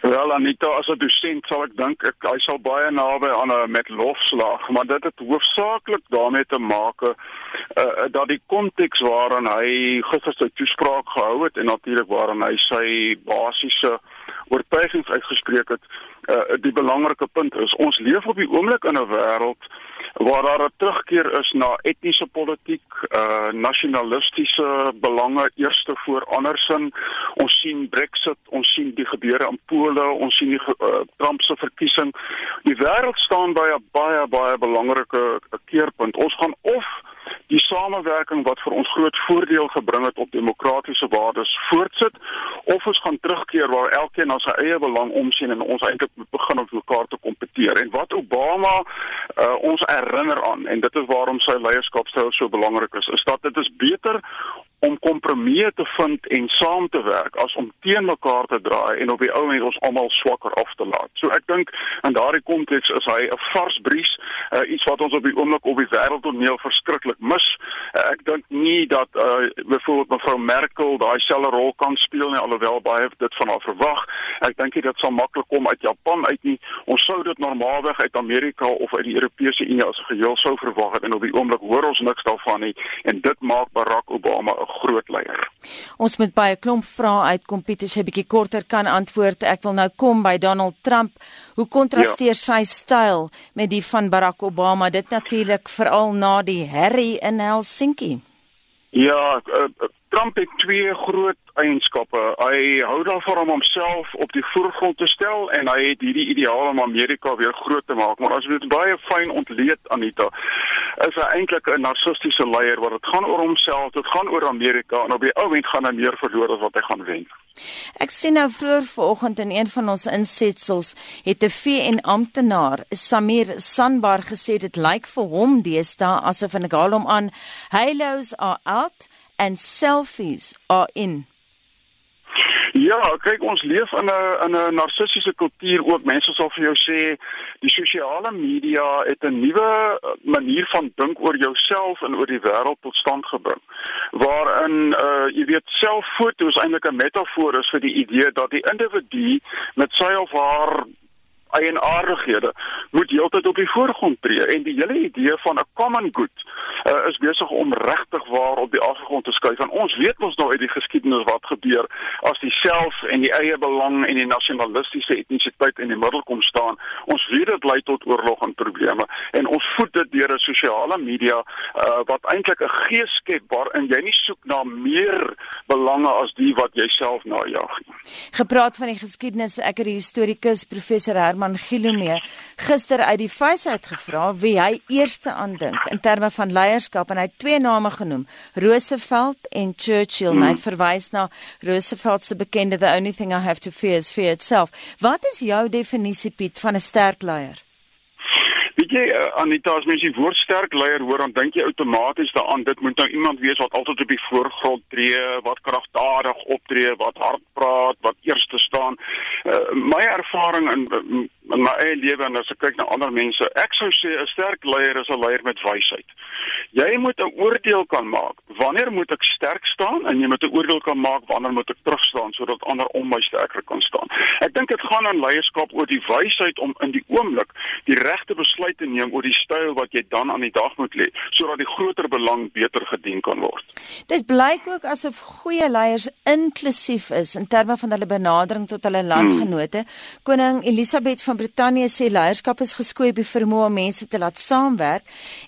Wel Anita, as 'n dosent sal ek dink ek hy sal baie naby aan 'n met lofslag, maar dit het hoofsaaklik daarmee te maak uh, dat die konteks waarin hy gister sy toespraak gehou het en natuurlik waarin hy sy basiese oortuigings uitgespreek het, uh, die belangrike punt is ons leef op die oomblik in 'n wêreld waar daar 'n terugkeer is na etniese politiek, uh nasionalistiese belange eerste voor andersin. Ons sien Brexit, ons sien die gebeure in Pole, ons sien die uh, Trump se verkiesing. Die wêreld staan by 'n baie baie belangrike keerpunt. Ons gaan of die samewerking wat vir ons groot voordeel gebring het op demokratiese waardes voortsit of ons gaan terugkeer waar elkeen na sy eie belang omsien en ons eintlik begin om mekaar te kompeteer. En wat Obama uh, ons herinner aan en dit is waarom sy leierskapstyl so belangrik is is dat dit is beter om kompromieë te vind en saam te werk as om teen mekaar te draai en op die ou end ons almal swakker af te laat. So ek dink in daardie konteks is hy 'n vars bries, uh, iets wat ons op die oomblik op die wêreldtoneel verskriklik mis. Uh, ek dink nie dat uh, byvoorbeeld mevrou Merkel daai selfde rol kan speel nie alhoewel baie dit van haar verwag. Ek dink dit sal maklik kom uit Japan uit nie. Ons sou dit normaalweg uit Amerika of uit die Europese Unie as geheel sou verwag het en op die oomblik hoor ons niks daarvan nie en dit maak Barack Obama 'n groot leier. Ons moet baie klomp vrae uitkom Pieter sy bietjie korter kan antwoord. Ek wil nou kom by Donald Trump. Hoe kontrasteer ja. sy styl met die van Barack Obama? Dit natuurlik veral na die herrie in Helsinki. Ja, uh, Trump het twee groot eienskappe. Hy hou daarvan om homself op die voorgrond te stel en hy het hierdie ideaal om Amerika weer groot te maak. Maar as jy dit baie fyn ontleed Anita, is hy eintlik 'n narcistiese leier wat dit gaan oor homself, dit gaan oor Amerika en op die ou end gaan hy meer verloor as wat hy gaan wen. Ek sien nou vroeër vanoggend in een van ons insetsels het 'n VN amptenaar, Samir Sanbar gesê dit lyk vir hom deesdae asof en ek haal hom aan, halos are out and selfies are in. Ja, kyk ons leef in 'n in 'n narcistiese kultuur ook. Mense sal vir jou sê die sosiale media het 'n nuwe uh, manier van dink oor jouself en oor die wêreld tot stand gebring. Waarin uh jy weet selffoto's eintlik 'n metafoor is vir die idee dat die individu met sy of haar eienaardighede moet heeltyd op die voorgrond tree en die hele idee van 'n common good uh, is besig om regtig waar op die agtergrond te skuif. En ons weet mos nou uit die geskiedenis wat gebeur as die self en die eie belang en die nasionalistiese etnisiteit in die middel kom staan. Ons weet dit lei tot oorlog en probleme en ons voed dit deur 'n sosiale media uh, wat eintlik 'n gees skep waarin jy nie soek na meer belange as die wat jy self najag nie. Gepraat van die geskiedenis, ek het die historikus professor Herman Gilomee gister uit die face uit gevra wie hy eerste aandink in terme van leierskap en hy het twee name genoem, Roosevelt en Churchill. Hmm. Hy het verwys na Roosevelt se bekende the only thing I have to fear is fear itself. Wat is jou definisie Piet van 'n sterk leier? Weet jy uh, Anita as mens die woord sterk leier hoor dan dink jy outomaties daaraan dit moet nou iemand wees wat altyd op die voorgrond tree, wat kragtadig optree, wat hard praat, wat eerste staan. Uh, my ervaring in in my eie lewe en as ek kyk na ander mense, ek sou sê 'n sterk leier is 'n leier met wysheid. Jy moet 'n oordeel kan maak. Wanneer moet ek sterk staan en jy moet 'n oordeel kan maak wanneer moet ek terug staan sodat ander om my sterker kan staan. Ek dink dit gaan aan leierskap oor die wysheid om in die oomblik die regte besluit te neem oor die styl wat jy dan aan die dag moet lê sodat die groter belang beter gedien kan word. Dit blyk ook asof goeie leiers inklusief is in terme van hulle benadering tot hulle landgenote. Hmm. Koning Elisabeth van Brittanje sê leierskap is geskoei by vermoë om mense te laat saamwerk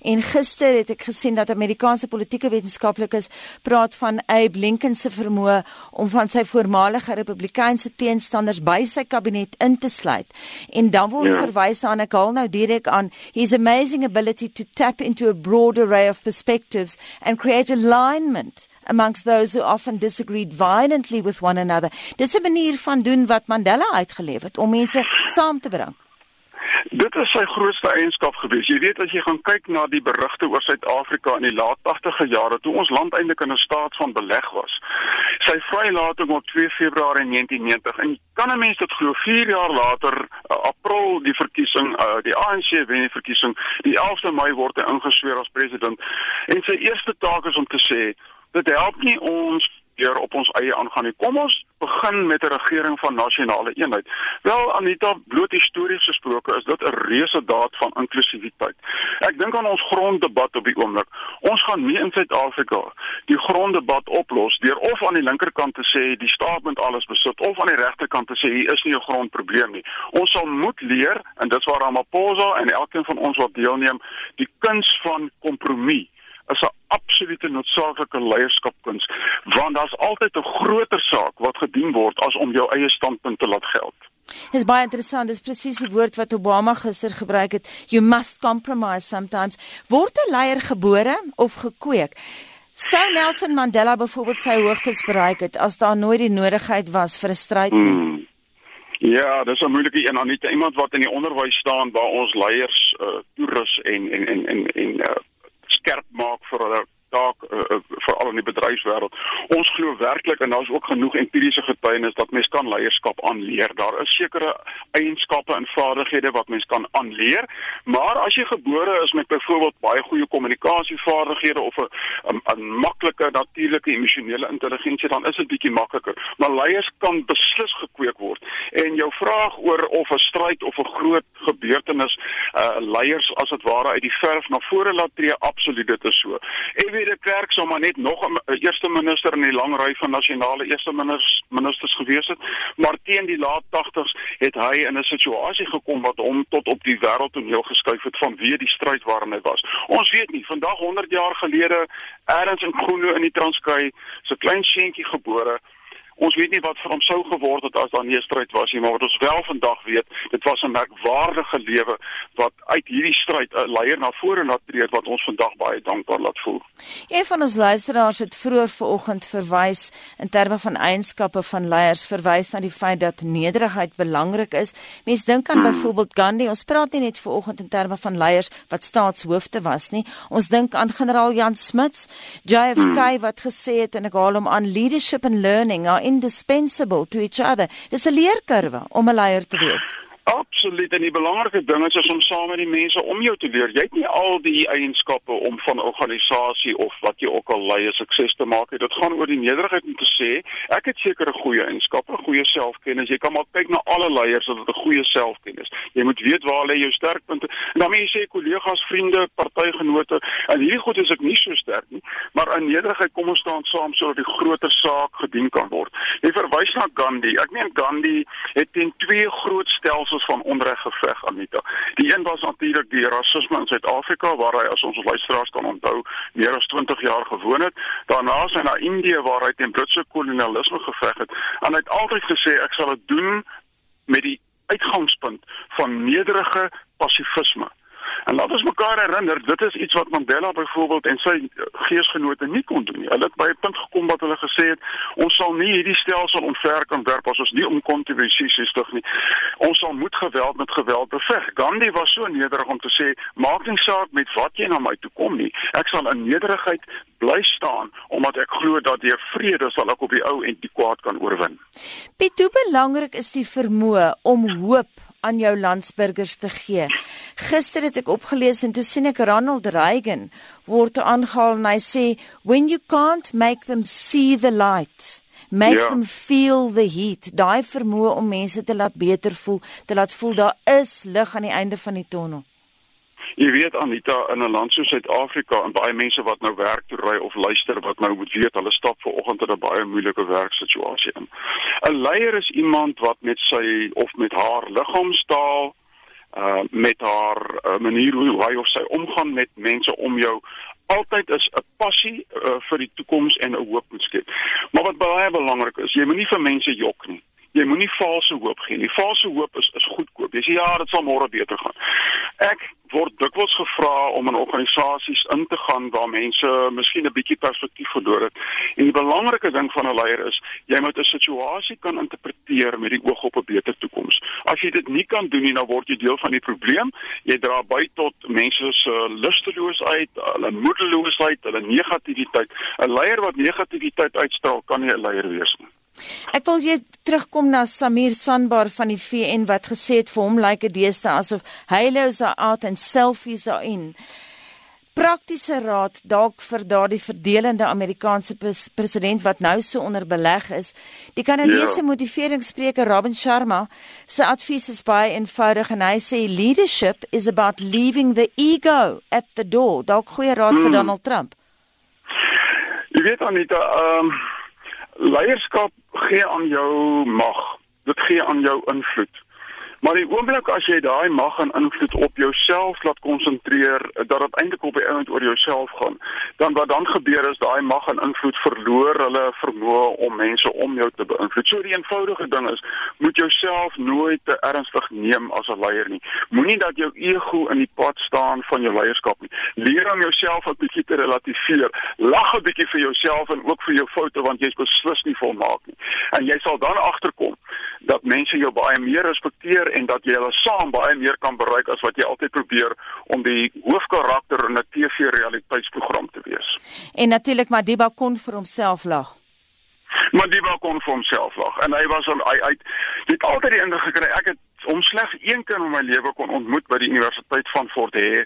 en gister het ek gesien dat Amerikaanse politieke wetenskaplikes praat van Abe Lincoln se vermoë om van sy voormalige Republikeinse teenstanders by sy kabinet in te sluit. En dan word ja. verwys na ek haal nou direk aan his amazing ability to tap into a broad array of perspectives and create alignment amongst those who often disagreed violently with one another. Dis 'n manier van doen wat Mandela uitgeleef het om mense saam te bring. Dit is sy grootste eienskap gewees. Jy weet as jy gaan kyk na die berigte oor Suid-Afrika in die laat 80e jare toe ons land eintlik in 'n staat van beleg was. Sy vrylating op 2 Februarie 1990 en kan 'n mens dit glo 4 jaar later uh, April die verkiesing uh, die ANC wen die verkiesing die 11de Mei word hy ingesweer as president en sy eerste taak is om te sê dit help nie ons deur op ons eie aangaan nie. Kom ons begin met 'n regering van nasionale eenheid. Wel Anita, bloot histories gesproke is dit 'n reuse daad van inklusiwiteit. Ek dink aan ons gronddebat op die oomblik. Ons gaan nie in Suid-Afrika die gronddebat oplos deur of aan die linkerkant te sê die staat moet alles besit of aan die regterkant te sê hier is nie 'n grondprobleem nie. Ons sal moet leer en dit is waar Ramaphosa en elkeen van ons wat deelneem, die kuns van kompromie is 'n absolute noodsaaklike leierskapkuns want daar's altyd 'n groter saak wat gedien word as om jou eie standpunt te laat geld. Dit is baie interessant, dis presies die woord wat Obama gister gebruik het. You must compromise sometimes. Word 'n leier gebore of gekweek? Sou Nelson Mandela byvoorbeeld sy hoogtes bereik het as daar nooit die nodigheid was vir 'n stryd nie? Hmm. Ja, dis 'n moeilike een aan iemand wat in die onderwys staan waar ons leiers uh, toerus en en en en en uh, skerp maak vir hulle taak uh, uh, veral in die bedryfswêreld. Ons glo werklik en daar's ook genoeg empiriese getuienis dat mens kan leierskap aanleer. Daar is sekere eienskappe en vaardighede wat mens kan aanleer, maar as jy gebore is met byvoorbeeld baie goeie kommunikasievaardighede of 'n 'n maklike natuurlike emosionele intelligensie, dan is dit bietjie makliker. Maar leiers kan beslis gekweek word. En jou vraag oor of 'n stryd of 'n groot gebeurtenis uh leiers as dit ware uit die verf na vore laat tree, absoluut dit is so. Fredie de Klerk sou maar net nog eerste minister in die lang ry van nasionale eerste ministers ministers gewees het, maar teen die laat 80s het hy in 'n situasie gekom wat hom tot op die wêreldtoneel geskuif het vanweë die stryd waarin hy was. Ons weet nie, vandag 100 jaar gelede ergens in Groenlo in die Transkei, so klein seentjie gebore Ons weet nie wat van hom sou geword het as daar nie 'n stryd was nie, maar wat ons wel vandag weet, dit was 'n merkwaardige lewe wat uit hierdie stryd 'n leier na vore laat tree wat ons vandag baie dankbaar laat voel. Een van ons luisteraars het vroeër vanoggend verwys in terme van eienskappe van leiers verwys na die feit dat nederigheid belangrik is. Mense dink aan hmm. byvoorbeeld Gandhi. Ons praat nie net vanoggend in terme van leiers wat staatshoofde was nie. Ons dink aan generaal Jan Smuts, JFK hmm. wat gesê het en ek haal hom aan leadership and learning are indispensable to each other. Dis 'n leerkurwe om 'n leier te wees. Absoluut en die belangrike ding is om saam met die mense om jou te leer. Jy het nie al die eienskappe om van 'n organisasie of wat jy ook al lei 'n sukses te maak nie. Dit gaan oor die nederigheid om te sê, ek het sekere goeie eienskappe, goeie selfkennis. Jy kan maar kyk na alle leiers dat hulle goeie selfkennis. Jy moet weet waar lê jou sterkpunte. En dan moet jy sê kollegas, vriende, partygenote, en hierdie goed is ek nie so sterk nie, maar in nederigheid kom ons staan saam sodat die groter saak gedien kan word. Jy verwys na Gandhi. Ek meen Gandhi het teen twee groot stelsels stelsels van onreg geveg Anita. Die een was natuurlik die rasisme in Suid-Afrika waar hy as ons luisteraars kan onthou meer as 20 jaar gewoon het. Daarna is hy na Indië waar hy teen Britse kolonialisme geveg het en hy het altyd gesê ek sal dit doen met die uitgangspunt van nederige pasifisme. En laat ons mekaar herinner, dit is iets wat Mandela byvoorbeeld en sy geesgenote nie kon doen nie. Hulle het by 'n punt gekom wat hulle gesê het, ons sal nie hierdie stelsel omver kan werp as ons nie om kontinuïsies tog nie. Ons sal moet geweld met geweld beveg. Gandhi was so nederig om te sê, maak nie saak met wat jy na my toe kom nie. Ek sal in nederigheid bly staan omdat ek glo dat deur vrede sal ek op die ou en die kwaad kan oorwin. Piet, hoe belangrik is die vermoë om hoop aan jou landsburgers te gee. Gister het ek opgelees en toe sien ek Ronald Reagan word aangehaal en hy sê when you can't make them see the light make ja. them feel the heat daai vermoë om mense te laat beter voel te laat voel daar is lig aan die einde van die tonnel Jy weet Anita in 'n land soos Suid-Afrika en baie mense wat nou werk toe ry of luister wat nou moet weet hulle stap ver oggend in 'n baie moeilike werksituasie in. 'n Leier is iemand wat met sy of met haar liggaamstaal uh met haar uh, manier hoe hy of sy omgaan met mense om jou altyd is 'n passie uh, vir die toekoms en 'n hoop moet skep. Maar wat baie belangrik is, jy moenie vir mense jok nie jy moenie valse hoop gee nie. Valse hoop is is goedkoop. Jy sê ja, dit sal môre beter gaan. Ek word dikwels gevra om in organisasies in te gaan waar mense miskien 'n bietjie perspektief verloor het. En die belangrike ding van 'n leier is jy moet 'n situasie kan interpreteer met die oog op 'n beter toekoms. As jy dit nie kan doen nie, dan word jy deel van die probleem. Jy dra by tot mense se lusteloosheid, hulle moedeloosheid, hulle negativiteit. 'n Leier wat negativiteit uitstraal, kan nie 'n leier wees nie. Ek wil jy terugkom na Samir Sanbar van die VN wat gesê het vir hom lyk like dit deesdae asof halos are out and selfies are in. praktiese raad dalk vir daardie verdelende Amerikaanse president wat nou so onder beleg is. Die Kanadese ja. motiveringsspreker Robin Sharma se advies is baie eenvoudig en hy sê leadership is about leaving the ego at the door. Dalk goeie raad hmm. vir Donald Trump. Jy weet Anita, ehm um, leierskap gee aan jou mag. Dit gee aan jou invloed. Maar die oomblik as jy daai mag en invloed op jouself laat konsentreer, dat dit eintlik op die einde oor jouself gaan, dan wat dan gebeur is daai mag en invloed verloor hulle vermoë om mense om jou te beïnvloed. So die eenvoudige ding is, moet jouself nooit te ernstig neem as 'n leier nie. Moenie dat jou ego in die pad staan van jou leierskap nie. Leer om jouself 'n bietjie te relativiseer. Lag 'n bietjie vir jouself en ook vir jou foute want jy's beslis nie volmaak nie. En jy sal dan agterkom dat mense jou baie meer respekteer en dat jy hulle saam baie meer kan bereik as wat jy altyd probeer om die hoofkarakter in 'n TV-realiteitsprogram te wees. En natuurlik Madiba kon vir homself lag. Madiba kon vir homself lag en hy was hy hy het altyd die indruk gekry ek het om slegs een keer in my lewe kon ontmoet by die Universiteit van Fort Hare.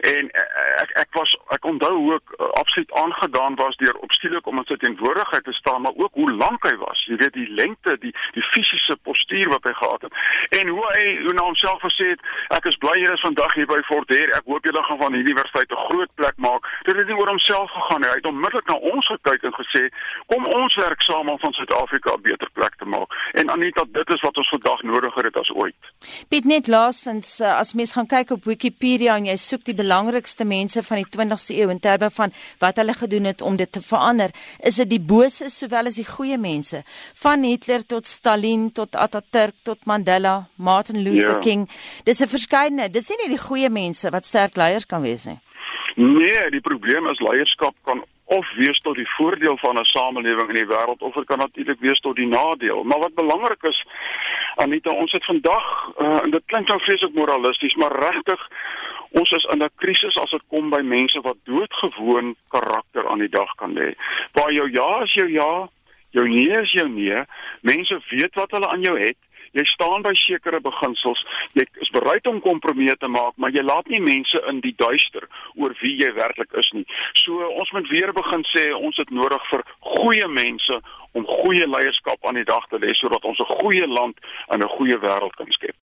En eh, ek ek was ek onthou hoe ek uh, absoluut aangedaan was deur op skielik om in sy teenwoordigheid te staan maar ook hoe lank hy was. Jy weet die lengte die die fisiese postuur wat hy gehad het. En hoe hy hoe na homself gesê het ek is bly jy is vandag hier by Fort Hare. Ek hoop julle gaan van hierdie universiteit 'n groot plek maak. Dit het nie oor homself gegaan hy het onmiddellik na ons gekyk en gesê kom ons werk saam om van Suid-Afrika 'n beter plek te maak. En Anita dit is wat ons vandag nodiger het as ooit uit. Piet net laasens eh, as mens gaan kyk op Wikipedia en jy soek die belangrikste mense van die 20ste eeu in terme van wat hulle gedoen het om dit te verander, is dit die bose sowel as die goeie mense, van Hitler tot Stalin tot Atatürk tot Mandela, Martin Luther ja. King. Dis 'n verskeidenheid. Dis nie net die goeie mense wat sterk leiers kan wees nie. Nee, die probleem is leierskap kan of wees tot die voordeel van 'n samelewing in die wêreld of dit kan natuurlik wees tot die nadeel. Maar wat belangrik is, Anita, ons het vandag uh, en dit klink nou vreeslik moralisties, maar regtig ons is in 'n krisis as dit kom by mense wat doodgewoon karakter aan die dag kan lê. Waar jou ja is jou ja, jou nee is jou nee. Mense weet wat hulle aan jou het jy staan by sekere beginsels, jy is bereid om kompromieë te maak, maar jy laat nie mense in die duister oor wie jy werklik is nie. So ons moet weer begin sê ons het nodig vir goeie mense om goeie leierskap aan die dag te lê sodat ons 'n goeie land en 'n goeie wêreld kan skep.